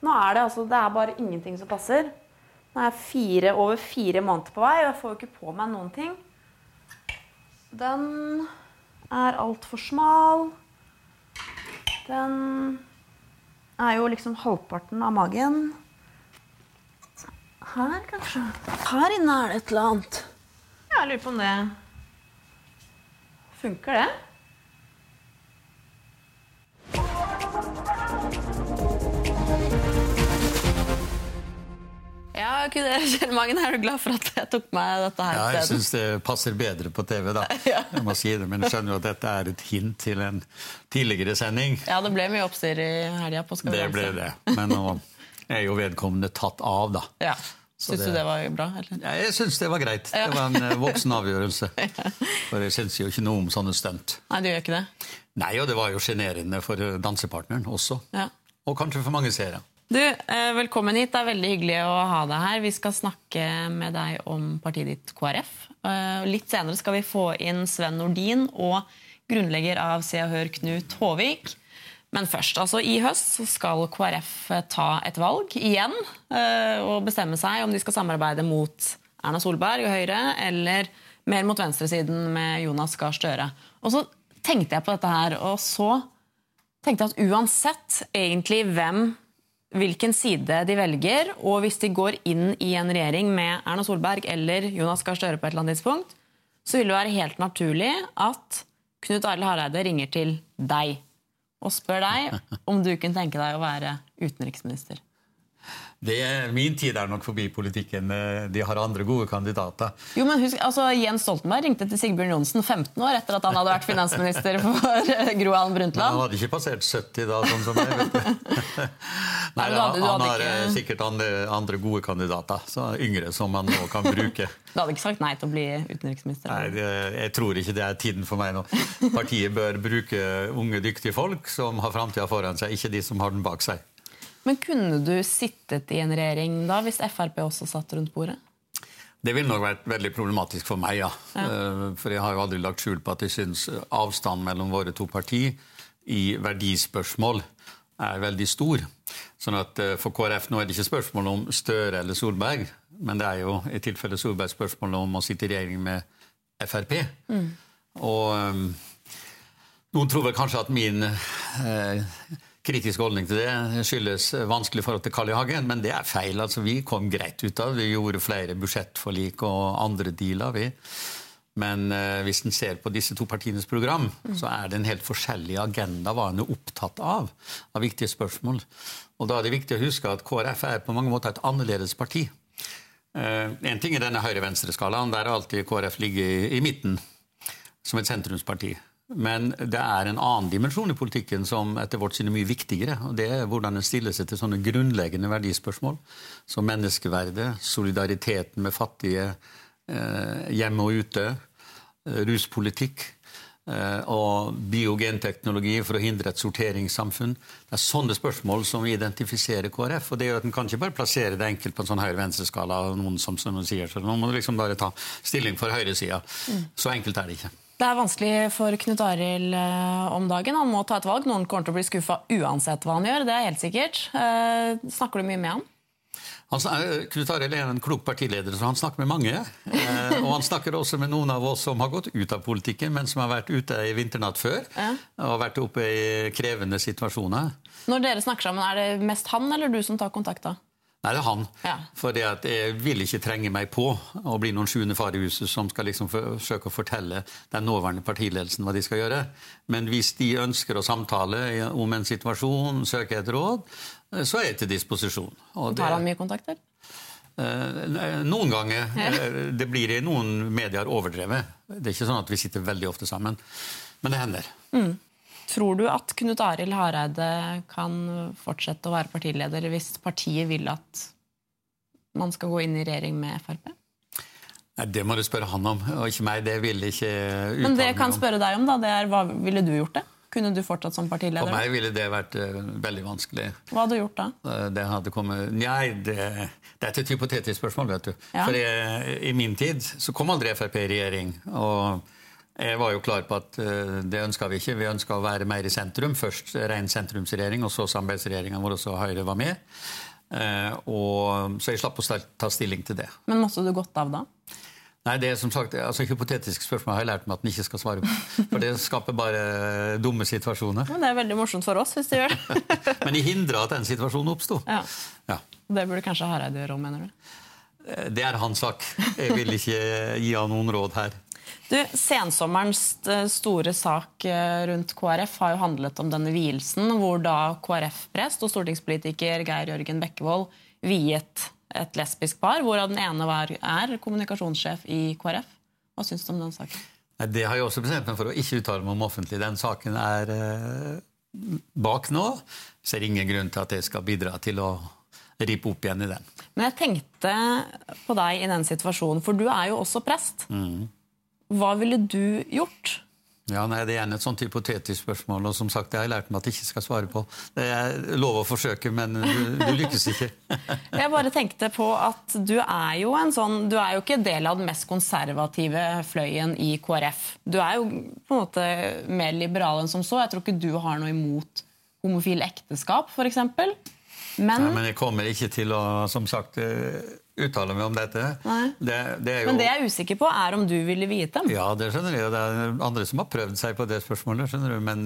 Nå er det altså Det er bare ingenting som passer. Nå er jeg fire, over fire måneder på vei, og jeg får jo ikke på meg noen ting. Den er altfor smal. Den er jo liksom halvparten av magen. Her, kanskje. Her inne er det et eller annet. Jeg lurer på om det Funker det? Ja, Kjell Magen, er du glad for at jeg tok meg dette her Ja, jeg syns det passer bedre på TV, da. Ja. Jeg må si det, Men jeg skjønner jo at dette er et hint til en tidligere sending. Ja, det ble mye oppstyr i helga på Skal vi Det ble det. Men nå er jo vedkommende tatt av, da. Ja. Syns du det var bra? Eller? Ja, jeg syns det var greit. Det var en eh, voksen avgjørelse. For jeg syns jo ikke noe om sånne stunt. Nei, du gjør ikke det? Nei, og det var jo sjenerende for dansepartneren også. Ja. Og kanskje for mange seere. Du, eh, velkommen hit. Det er veldig hyggelig å ha deg her. Vi skal snakke med deg om partiet ditt KrF. Eh, Litt senere skal vi få inn Sven Nordin og grunnlegger av Se og Hør, Knut Håvik. Men først, altså i høst skal KrF ta et valg igjen eh, og bestemme seg om de skal samarbeide mot Erna Solberg og Høyre eller mer mot venstresiden med Jonas Gahr Støre. Og så tenkte jeg på dette her, og så tenkte jeg at uansett egentlig hvem hvilken side de velger, og hvis de går inn i en regjering med Erna Solberg eller Jonas Gahr Støre på et eller annet tidspunkt, så vil det være helt naturlig at Knut Arild Hareide ringer til deg og spør deg om du kunne tenke deg å være utenriksminister. Det, min tid er nok forbi politikken. Eh, De har andre gode kandidater. Jo, men husk, altså Jens Stoltenberg ringte til Sigbjørn Johnsen 15 år etter at han hadde vært finansminister for eh, Gro Harlem Men han hadde ikke passert 70 da, sånn som jeg. vet du. Nei, du hadde- du han har eh, ikke- sikkert andre, andre gode kandidater, så yngre som han nå kan bruke. Du hadde ikke sagt nei til å bli utenriksminister? Nei, det, Jeg tror ikke det er tiden for meg nå. Partiet bør bruke unge, dyktige folk som har framtida foran seg, ikke de som har den bak seg. Men kunne du sittet i en regjering da, hvis Frp også satt rundt bordet? Det ville nok vært veldig problematisk for meg, ja. ja. For jeg har jo aldri lagt skjul på at jeg syns avstanden mellom våre to partier i verdispørsmål er veldig stor. Sånn at eh, For KrF nå er det ikke spørsmål om Støre eller Solberg, men det er jo i tilfelle Solberg spørsmål om å sitte i regjering med Frp. Og eh, noen tror vel kanskje at min eh, kritiske holdning til det skyldes vanskelig forhold til Carl I. Hagen, men det er feil. altså Vi kom greit ut av det. Vi gjorde flere budsjettforlik og andre dealer. vi. Men eh, hvis en ser på disse to partienes program, så er det en helt forskjellig agenda hva en er opptatt av. Av viktige spørsmål. Og da er det viktig å huske at KrF er på mange måter et annerledes parti. Eh, en ting er denne høyre-venstre-skalaen. Der har alltid KrF ligget i, i midten som et sentrumsparti. Men det er en annen dimensjon i politikken som etter vårt syn er mye viktigere. og Det er hvordan en stiller seg til sånne grunnleggende verdispørsmål som menneskeverdet, solidariteten med fattige eh, hjemme og ute, eh, ruspolitikk eh, og biogenteknologi for å hindre et sorteringssamfunn. Det er sånne spørsmål som identifiserer KrF. og det gjør at En kan ikke bare plassere det enkelt på en sånn høyre-venstre-skala. noen som, som sier, så Nå må du liksom bare ta stilling for høyresida. Så enkelt er det ikke. Det er vanskelig for Knut Arild eh, om dagen. Han må ta et valg. Noen kommer til å bli skuffa uansett hva han gjør. det er helt sikkert. Eh, snakker du mye med han? Han, eh, Knut Arild er en klok partileder, så han snakker med mange. Eh, og han snakker også med noen av oss som har gått ut av politikken, men som har vært ute i vinternatt før. Ja. Og vært oppe i krevende situasjoner. Når dere snakker sammen, er det mest han eller du som tar kontakt da? Nei, det er han. Ja. For jeg vil ikke trenge meg på å bli noen sjuende far i huset som skal liksom forsøke å fortelle den nåværende partiledelsen hva de skal gjøre. Men hvis de ønsker å samtale om en situasjon, søke et råd, så er jeg til disposisjon. Og det- Tar han mye kontakter? Eh, Noen ganger. Eh, Det blir i noen medier overdrevet. Det er ikke sånn at vi sitter veldig ofte sammen. Men det hender. Tror du at Knut Arild Hareide kan fortsette å være partileder hvis partiet vil at man skal gå inn i regjering med Frp? Nei, Det må du spørre han om, og ikke meg. Det vil ikke uttale Men det jeg kan spørre deg om, da, det er hva ville du gjort det? Kunne du fortsatt som partileder? For meg ville det vært uh, veldig vanskelig. Hva hadde du gjort da? Uh, Det hadde kommet Nei, det, det er et hypotetisk spørsmål, vet du. Ja. For jeg, i min tid så kom aldri Frp i regjering. Og Jeg var jo klar på at uh, det ønska vi ikke. Vi ønska å være mer i sentrum. Først ren sentrumsregjering, og så samarbeidsregjeringa hvor også Høyre var med. Uh, og, så jeg slapp å ta stilling til det. Men måtte du gått av da? Nei, det er som sagt, altså Hypotetiske spørsmål har jeg lært meg at en ikke skal svare på. For det skaper bare dumme situasjoner. Men Det er veldig morsomt for oss hvis det gjør det. Men de hindra at den situasjonen oppsto. Ja. ja. Det burde kanskje Hareide gjøre òg, mener du? Eh, det er hans sak. Jeg vil ikke gi han noen råd her. Du, Sensommerens eh, store sak eh, rundt KrF har jo handlet om denne vielsen, hvor da KrF-prest og stortingspolitiker Geir Jørgen Bekkevold viet et lesbisk par, hvorav den ene var, er kommunikasjonssjef i KrF. Hva syns du om den saken? Det har jeg også bestemt meg for å ikke uttale meg om offentlig. Den saken er eh, bak nå. Ser ingen grunn til at jeg skal bidra til å ripe opp igjen i den. Men jeg tenkte på deg i den situasjonen, for du er jo også prest. Mm. Hva ville du gjort? Ja, nei, Det er gjerne et sånt hypotetisk spørsmål, og som sagt, det har jeg lært meg at jeg ikke skal svare på. Det er lov å forsøke, men du, du lykkes ikke. jeg bare tenkte på at du er jo en sånn Du er jo ikke del av den mest konservative fløyen i KrF. Du er jo på en måte mer liberal enn som så. Jeg tror ikke du har noe imot homofile ekteskap, f.eks. Men, Nei, men jeg kommer ikke til å, som sagt uttale meg om dette. Det, det jo... Men det jeg er usikker på, er om du ville viet dem? Ja, det skjønner jeg. Det er andre som har prøvd seg på det spørsmålet. skjønner du, Men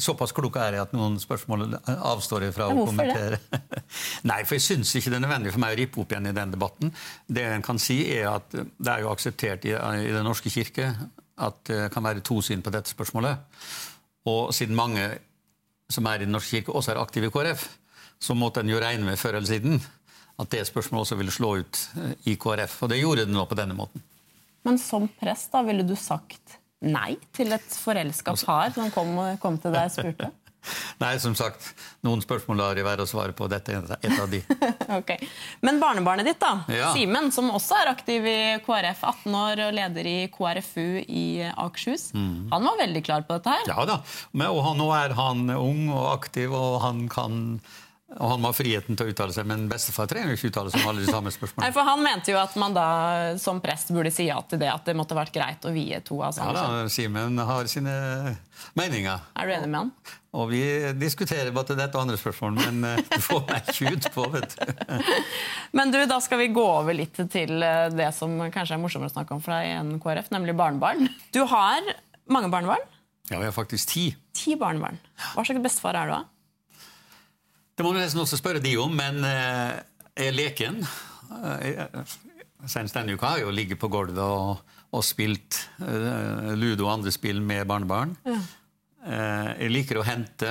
såpass klok er jeg at noen spørsmål avstår jeg fra å kommentere. Det? Nei, for jeg syns ikke det er nødvendig for meg å rippe opp igjen i den debatten. Det en kan si, er at det er jo akseptert i, i Den norske kirke at det kan være to syn på dette spørsmålet. Og siden mange som er i Den norske kirke, også er aktive i KrF, så måtte en jo regne med før eller siden at det spørsmålet også ville slå ut eh, i KrF. Og det gjorde det nå på denne måten. Men som prest, da, ville du sagt nei til et forelska altså- par som kom, kom, til deg og spurte? Nei, som sagt, noen spørsmål lar jeg være å svare på. Dette er et av de. ok. Men barnebarnet ditt, da, ja. Simen, som også er aktiv i KrF, 18 år og leder i KrFU i Akershus, mm. han var veldig klar på dette her? Ja da. Men, og nå er han ung og aktiv, og han kan og han må ha friheten til å uttale seg, men bestefar trenger jo ikke uttale seg om alle de samme spørsmålene. Nei, for Han mente jo at man da som prest burde si ja til det, at det måtte vært greit å vie to av samme kjønn. Ja da, Simen har sine meninger. Er du enig med han? Og vi diskuterer både dette og andre spørsmål, men eh, du får meg ikke ut på, vet du. men du, da skal vi gå over litt til eh, det som kanskje er morsommere å snakke om for deg enn KrF, nemlig barnebarn. Du har mange barnebarn? Ja, vi har faktisk ti. Ti barnebarn. Hva slags bestefar er du, da? Det må du nesten også spørre de om, men eh, er leken eh, Senest denne uka har jeg jo ligget på gulvet og, og spilt uh, ludo og andre spill med barnebarn. Ja. Jeg liker å hente.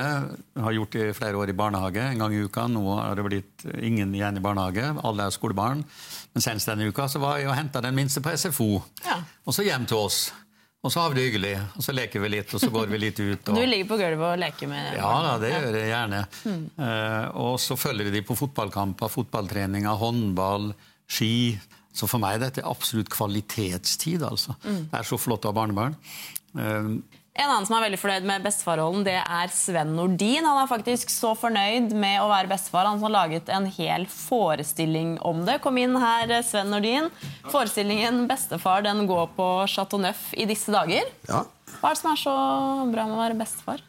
Har gjort det i flere år i barnehage en gang i uka. Nå har det blitt ingen igjen i barnehage. Alle er skolebarn. Men senest denne uka så var jeg og henta den minste på SFO. Ja. Og så hjem til oss. Og så har vi det hyggelig, og så leker vi litt, og så går vi litt ut. Og... Du ligger på gulvet og leker med Ja, da, det gjør jeg gjerne. Mm. Uh, og så følger vi de på fotballkamper, fotballtreninger, håndball, ski. Så for meg er dette absolutt kvalitetstid. altså. Mm. Det er så flott å ha barnebarn. Uh, en annen som er veldig fornøyd med bestefarrollen, det er Sven Nordin. Han er faktisk så fornøyd med å være bestefar. Han har laget en hel forestilling om det. Kom inn her, Sven Nordin. Forestillingen 'Bestefar' den går på Chateau Neuf i disse dager. Ja. Hva er det som er så bra med å være bestefar?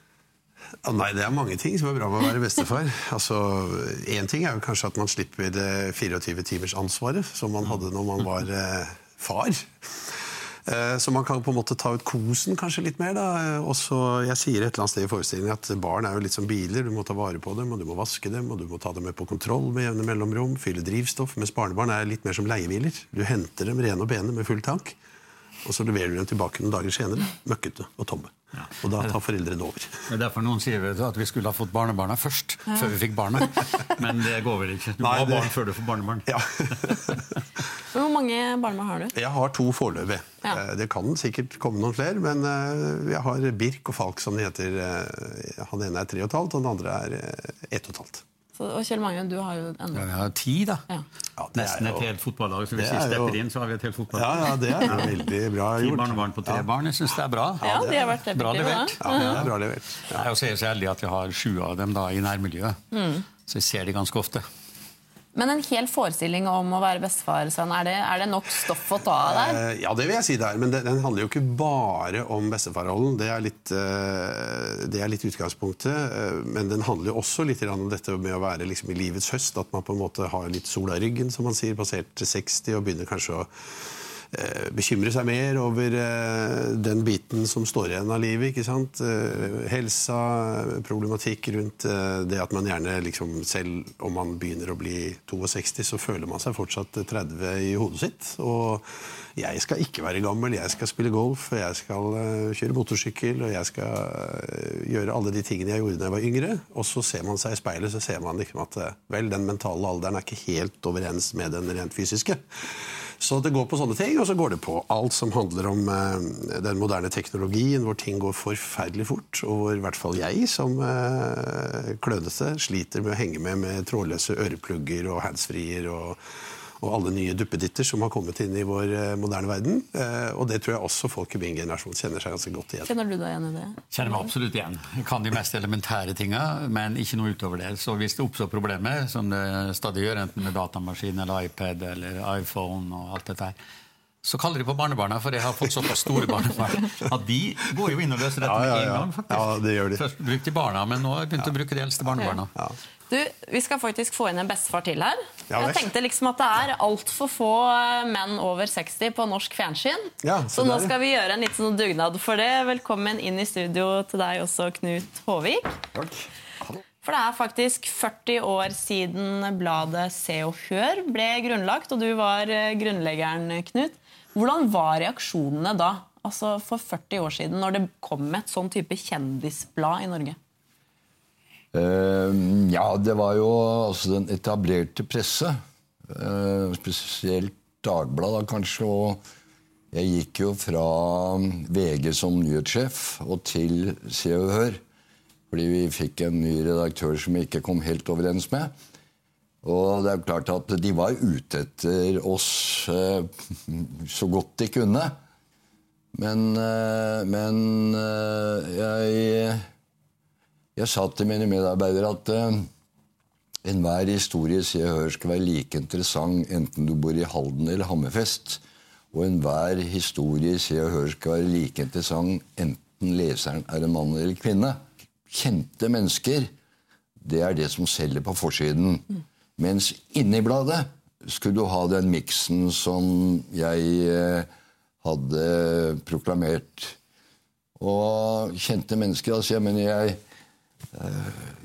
Nei, Det er mange ting som er bra med å være bestefar. Altså, Én ting er jo kanskje at man slipper det 24 timers ansvaret som man hadde når man var eh, far. Eh, så man kan på en måte ta ut kosen kanskje litt mer. da. Også, jeg sier et eller annet sted i forestillingen at barn er jo litt som biler. Du må ta vare på dem, og du må vaske dem, og du må ta dem med på kontroll med jevne mellomrom. Fylle drivstoff. Mens barnebarn er litt mer som leiebiler. Du henter dem rene og bene med full tank. Og så leverer du dem tilbake noen dager senere, møkkete og tomme. Ja. Og da tar foreldrene over. Det er derfor noen sier at vi skulle ha fått barnebarna først. Ja. Før vi fikk barna. Men det går vel ikke. Du må ha barn før du får barnebarn. Ja. Hvor mange barnebarn har du? Jeg har to foreløpig. Ja. Eh, det kan sikkert komme noen flere, men eh, jeg har Birk og Falk, som de heter. Eh, han ene er tre og et halvt, og den andre er ett og et halvt. Så, og Kjell Magne, du har jo enda Ja, vi har ti, da. Ja. Ja, Nesten et helt fotballag. Så hvis vi stepper inn, så har vi et helt fotballag. Ja, ja, det er veldig bra gjort. Ti barnebarn på tre barn. Jeg syns det er bra. Ja, de har vært bra levert. Ja, det er bra levert. Jeg er så heldig at vi har sju av dem da i nærmiljøet. Mm. Så jeg ser de ganske ofte. Men en hel forestilling om å være bestefar, Sven, er det, er det nok stoff å ta av der? Uh, ja, det vil jeg si det er. Men det, den handler jo ikke bare om bestefarrollen. Det er litt, eh, det er litt utgangspunktet. Uh, men den handler jo også litt om dette med å være liksom i livets høst. At man på en måte har litt sola i ryggen, som man sier, passert 60 og begynner kanskje å bekymre seg mer over eh, den biten som står igjen av livet. ikke sant? Eh, helsa, problematikk rundt det at man gjerne, liksom, selv om man begynner å bli 62, så føler man seg fortsatt 30 i hodet sitt. Og jeg skal ikke være gammel, jeg skal spille golf, jeg skal kjøre motorsykkel, og jeg skal gjøre alle de tingene jeg gjorde da jeg var yngre. Og så ser man seg i speilet, så ser man liksom at vel, den mentale alderen er ikke helt overens med den rent fysiske. Så det går på sånne ting, og så går det på alt som handler om eh, den moderne teknologien, hvor ting går forferdelig fort, og hvor i hvert fall jeg som eh, klønete sliter med å henge med med trådløse øreplugger og handsfreer og og alle nye duppeditter som har kommet inn i vår eh, moderne verden. Eh, og det tror jeg også folk i min generasjon kjenner seg ganske godt igjen. Kjenner du deg igjen i det? Kjenner meg absolutt igjen. Jeg kan de mest elementære tinga, men ikke noe utover det. Så hvis det oppstår problemer, som det stadig gjør, enten med datamaskin eller iPad eller iPhone og alt dette her, så kaller de på barnebarna, for jeg har fått såpass store barnebarn at de går jo inn og løser dette med ja, ja, ja. en gang. faktisk. Ja, det gjør de. Først brukte de barna, men nå har jeg begynt å bruke de eldste barnebarna. Du, Vi skal faktisk få inn en bestefar til her. Ja, jeg tenkte liksom at det er altfor få eh, menn over 60 på norsk fjernsyn. Ja, så, så nå skal vi gjøre en liten sånn dugnad for det. Velkommen inn i studio til deg også, Knut Håvik. Takk. For det er faktisk 40 år siden bladet Se og Hør ble grunnlagt, og du var eh, grunnleggeren, Knut. Hvordan var reaksjonene da, altså for 40 år siden, når det kom et sånn type kjendisblad i Norge? Uh, ja, det var jo altså den etablerte presse. Uh, spesielt Dagbladet, kanskje. Og jeg gikk jo fra VG som nyhetssjef og til Se og Hør. Fordi vi fikk en ny redaktør som vi ikke kom helt overens med. Og det er jo klart at de var ute etter oss uh, så godt de kunne. Men, men jeg jeg sa til mine medarbeidere at uh, enhver historie sier jeg hører skal være like interessant enten du bor i Halden eller Hammerfest. Og enhver historie sier jeg hører skal være like interessant enten leseren er en mann eller kvinne. Kjente mennesker, det er det som selger på forsiden. Mm. Mens inni bladet skulle du ha den miksen som jeg uh, hadde proklamert. Og kjente mennesker altså, jeg mener jeg Eh,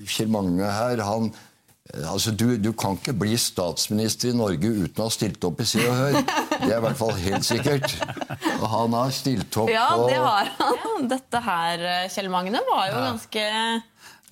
Kjell Magne her, han eh, Altså, du, du, kan ikke bli statsminister i Norge uten å ha stilt opp i Se og Hør. Det er i hvert fall helt sikkert. Og han har stilt opp Ja, det har han. Dette her, eh, Kjell Magne, var jo ganske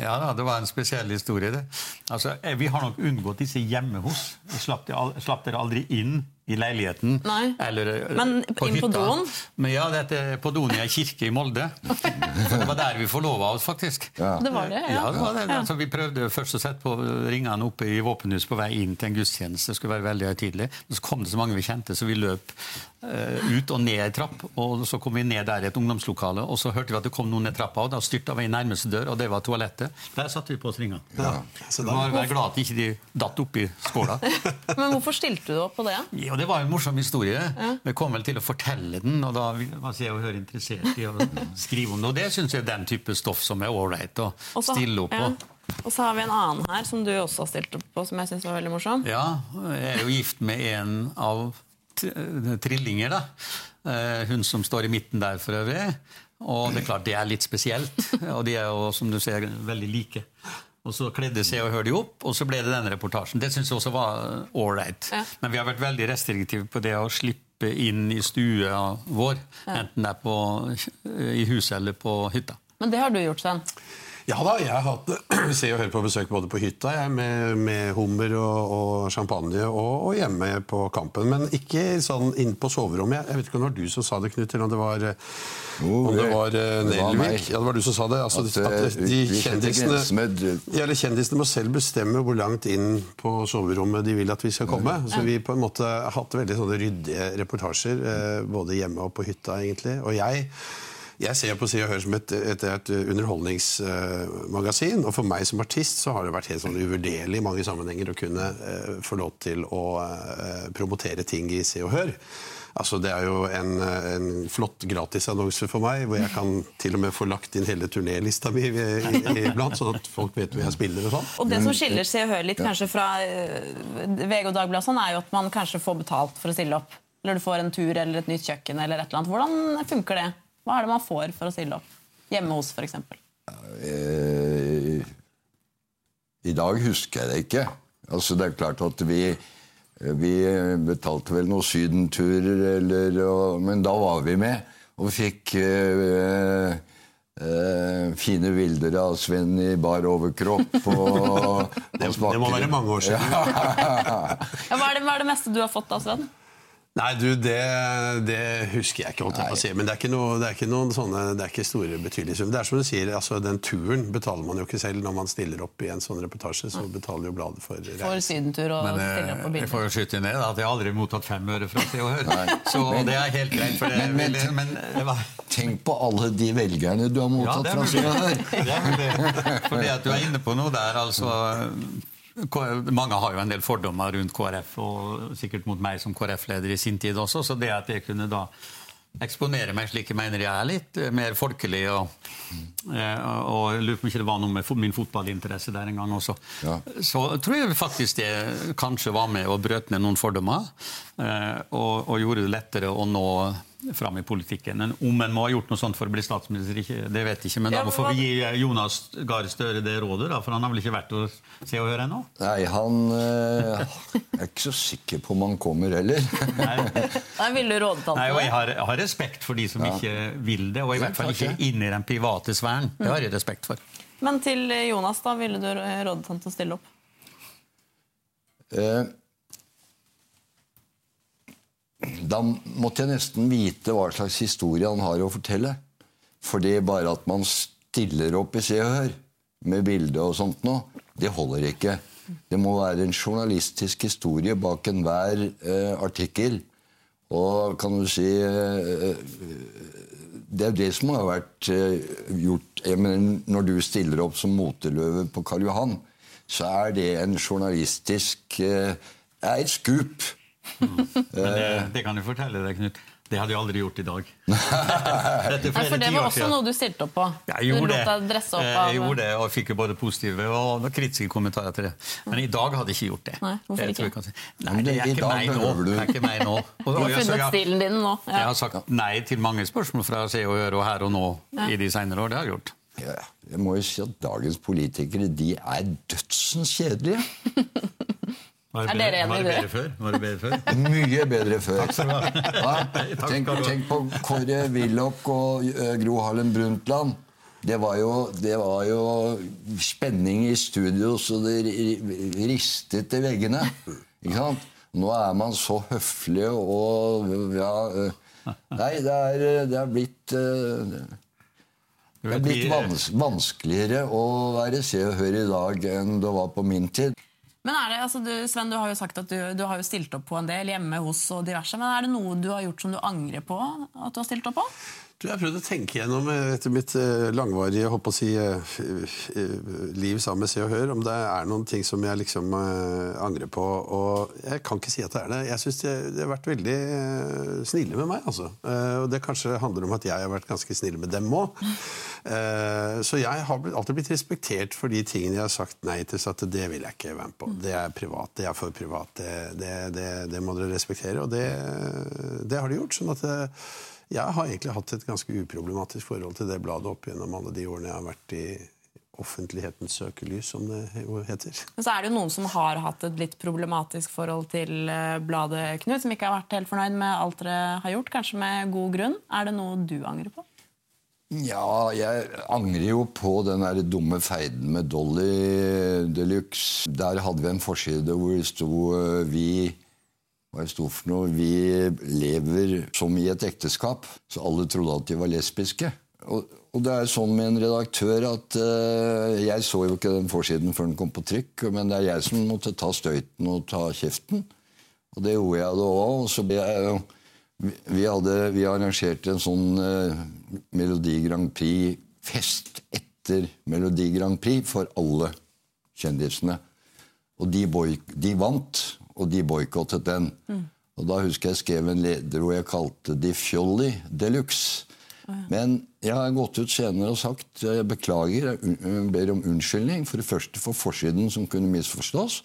ja da, det var en spesiell historie. det. Altså, Vi har nok unngått disse hjemme hos. Slapp, slapp dere aldri inn i leiligheten. Nei. Eller eh, Men på inn hytta. på doen? Men ja, dette er på doen kirke i Molde. det var der vi forlova oss, faktisk. Ja. Det var det, ja. ja, det var det. Altså, vi prøvde først å sette på ringene oppe i våpenhuset på vei inn til en gudstjeneste. Det skulle være veldig høytidelig. Så kom det så mange vi kjente, så vi løp uh, ut og ned ei trapp. Og så kom vi ned der i et ungdomslokale, og så hørte vi at det kom noen ned trappa, og da styrta vi i nærmeste dør, og det var toalettet. Der satte vi på oss ringene. Ja. Så da var jeg glad at ikke de datt oppi skåla. Men hvorfor stilte du opp på det? Ja, det var en morsom historie. Ja. Vi kom vel til å fortelle den, og da var jeg høre interessert i å skrive om det. Og det syns jeg er den type stoff som er ålreit å stille opp på. Ja. Og så har vi en annen her som du også har stilt opp på, som jeg syns var veldig morsom. Ja, jeg er jo gift med en av trillinger, da. Eh, hun som står i midten der for øvrig. Og det er klart det er litt spesielt. Og de er jo, som du ser, veldig like. Og så kledde Se og Hør de opp, og så ble det denne reportasjen. Det syns jeg også var ålreit. Ja. Men vi har vært veldig restriktive på det å slippe inn i stua vår. Ja. Enten det er på, i huset eller på hytta. Men det har du gjort, Sven? Ja da, jeg har hatt Se og Hør på besøk både på hytta jeg, med, med hummer og, og champagne, og, og, hjemme på Kampen. Men ikke sånn inn på soverommet. Jeg, vet ikke om det var du som sa det, Knut, eller om det var Oh, om det var uh, Nelvik. Ja, det var du som sa det. Altså, at, at eh, de kjendisene, ja, kjendisene må selv bestemme hvor langt inn på soverommet de vil at vi skal komme. Så vi på en måte har hatt veldig sånne ryddige reportasjer, uh, både hjemme og på hytta, egentlig. Og jeg Jeg ser på Se og Hør som et, et, et underholdningsmagasin. Og for meg som artist så har det vært helt sånn uvurderlig i mange sammenhenger å kunne uh, få lov til å uh, promotere ting i Se og Hør. Altså, det er jo en, en flott gratisannonse for meg, hvor jeg kan til og med få lagt inn hele turnélista mi iblant, sånn at folk vet hvor jeg spiller og sånn. Og det som skiller Se og Hør litt kanskje fra VG og Dagbladet, sånn, er jo at man kanskje får betalt for å stille opp. Eller du får en tur eller et nytt kjøkken eller et eller annet. Hvordan funker det? Hva er det man får for å stille opp? Hjemme hos, f.eks.? Eh, I dag husker jeg det ikke. Altså, det er klart at vi, vi betalte vel noen sydenturer, eller, og, men da var vi med. Og vi fikk eh, eh, fine bilder av Sven i bar overkropp. Og, det, det, må være mange år siden. ja, hva, er det, hva er det meste du har fått av Sven? Nei, du, det, det, husker jeg ikke. holdt jeg på å si. Men det er ikke, noe, det er ikke noen sånne, det er ikke store betydelige summer. Det er som du sier, altså Den turen betaler man jo ikke selv. Når man stiller opp i en sånn reportasje, så betaler jo bladet for reisen. For sydentur og Men stille opp på jeg får jo skyte ned at jeg aldri mottatt fem øre fra Se og Hør. Så det er helt greit. For det, men, men, men, tenk på alle de velgerne du har mottatt ja, fra Se og Hør! Det er mulig. Fordi at du er inne på noe der, altså mange har jo en del fordommer rundt KrF, og sikkert mot meg som KrF-leder i sin tid også. Så det at jeg kunne da eksponere meg slik jeg mener jeg er litt eh, mer folkelig og, eh, og lurer på om ikke det var noe med min fotballinteresse der en gang også. Ja. Så tror jeg faktisk det kanskje var med og brøt ned noen fordommer. Eh, og, og gjorde det lettere å nå fram i politikken. Men om en må ha gjort noe sånt for å bli statsminister, det vet jeg ikke. Men da får vi gi Jonas Gahr Støre det rådet, da, for han har vel ikke vært å se og høre ennå? Nei, han øh, er ikke så sikker på om han kommer heller. Nei, Vil du råde til. Nei, og jeg har, har, respekt for de som ja. ikke vil det, og i hvert fall ikke inn i den private sfæren. Det har jeg respekt for. Men til Jonas, da, ville du rådet han til å stille opp? Uh, da måtte jeg nesten vite hva slags historie han har å fortelle. For det bare at man stiller opp i Se og Hør med bilde og sånt noe, det holder ikke. Det må være en journalistisk historie bak enhver eh, artikkel. Og kan du si eh, Det er det som har vært eh, gjort mener, Når du stiller opp som moteløve på Karl Johan, så er det en journalistisk eh, er et skup Mm. Men det, det, kan du fortelle deg, Knut. Det hadde jeg aldri gjort i dag. Nei, for Det var også noe du stilte opp på. Jeg gjorde, det. Opp av... jeg gjorde det, og fikk jo både positive og kritiske kommentarer til det. Men i dag hadde jeg ikke gjort det. Nei, hvorfor ikke? Nei, det er ikke meg nå. Det er ikke meg nå. Og, du har funnet stilen din nå. Ja. Jeg har sagt nei til mange spørsmål fra Se og Høre og Her og Nå i de seinere år. Det har jeg gjort. Ja, jeg må jo si at dagens politikere de er dødsens kjedelige. Var det, bedre, var det bedre før? Var det bedre før? Mye bedre før. Takk skal du ha. Ja, tenk, tenk, på Kåre Willoch og Gro Harlem Brundtland. Det var, jo, det var jo spenning i studio så det ristet i veggene. Ikke sant? Nå er man så høflig og ja, Nei, det er, det er blitt Det er blitt vans vanskeligere å være Se og Hør i dag enn det var på min tid. Men er det, altså du, Sven, du har jo sagt at du, du, har jo stilt opp på en del hjemme hos og diverse. Men er det noe du har gjort som du angrer på at du har stilt opp på? Du, jeg har prøvd å tenke gjennom eh, etter mitt uh, langvarige å si, uh, liv sammen med Se og Hør, om det er noen ting som jeg liksom angrer på. Og jeg kan ikke si at det er det. Jeg syns de, har vært veldig snille med meg. altså. og det kanskje handler om at jeg har vært ganske snill med dem òg. så jeg har alltid blitt respektert for de tingene jeg har sagt nei til. Så at det vil jeg ikke være med på. Det er privat. Det er for privat. Det, det, det må dere respektere. Og det, har de gjort. sånn at det, jeg har egentlig hatt et ganske uproblematisk forhold til det bladet opp gjennom alle de årene jeg har vært i offentlighetens søkelys, som det heter. Men så er det jo noen som har hatt et litt problematisk forhold til eh, bladet, Knut, som ikke har vært helt fornøyd med alt dere har gjort, kanskje med god grunn. Er det noe du angrer på? Ja, jeg angrer jo på den der dumme feiden med Dolly Deluxe. Der hadde vi en forside hvor det sto eh, 'Vi' hva jeg sto for noe. Vi lever som i et ekteskap. Så alle trodde at de var lesbiske. Og, og det er sånn med en redaktør at uh, Jeg så jo ikke den forsiden før den kom på trykk, men det er jeg som måtte ta støyten og ta kjeften. Og det gjorde jeg da òg. Og vi, hadde, vi arrangerte en sånn uh, Melodi Grand Prix-fest etter Melodi Grand Prix for alle kjendisene. Og de, boy, de vant, og de boikottet den. Mm. Og Da husker jeg skrev en leder hvor jeg kalte de Fjolli de luxe. Men jeg har gått ut senere og sagt jeg beklager, jeg ber om unnskyldning. For det første for forsiden, som kunne misforstås,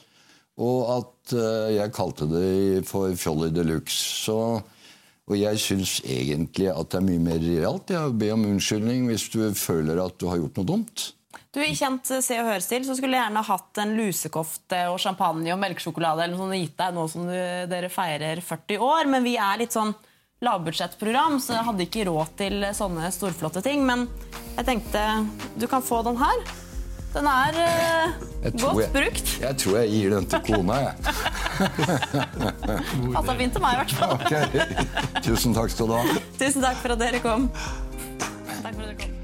og at eh, jeg kalte det for Fjolli de luxe. og jeg syns egentlig at det er mye mer realt å be om unnskyldning hvis du føler at du har gjort noe dumt. Du, I kjent Se og Hør-stil så skulle jeg gjerne hatt en lusekofte og champagne og melkesjokolade eller noe sånt gitt deg nå som du, dere feirer 40 år, men vi er litt sånn lavbudsjettprogram, så jeg hadde ikke råd til sånne storflotte ting. Men jeg tenkte du kan få den her. Den er uh, godt jeg, brukt. Jeg tror jeg gir den til kona, jeg. Passa fint til meg, i hvert fall. Okay. Tusen takk skal du ha. Tusen takk for at dere kom. Takk for at dere kom.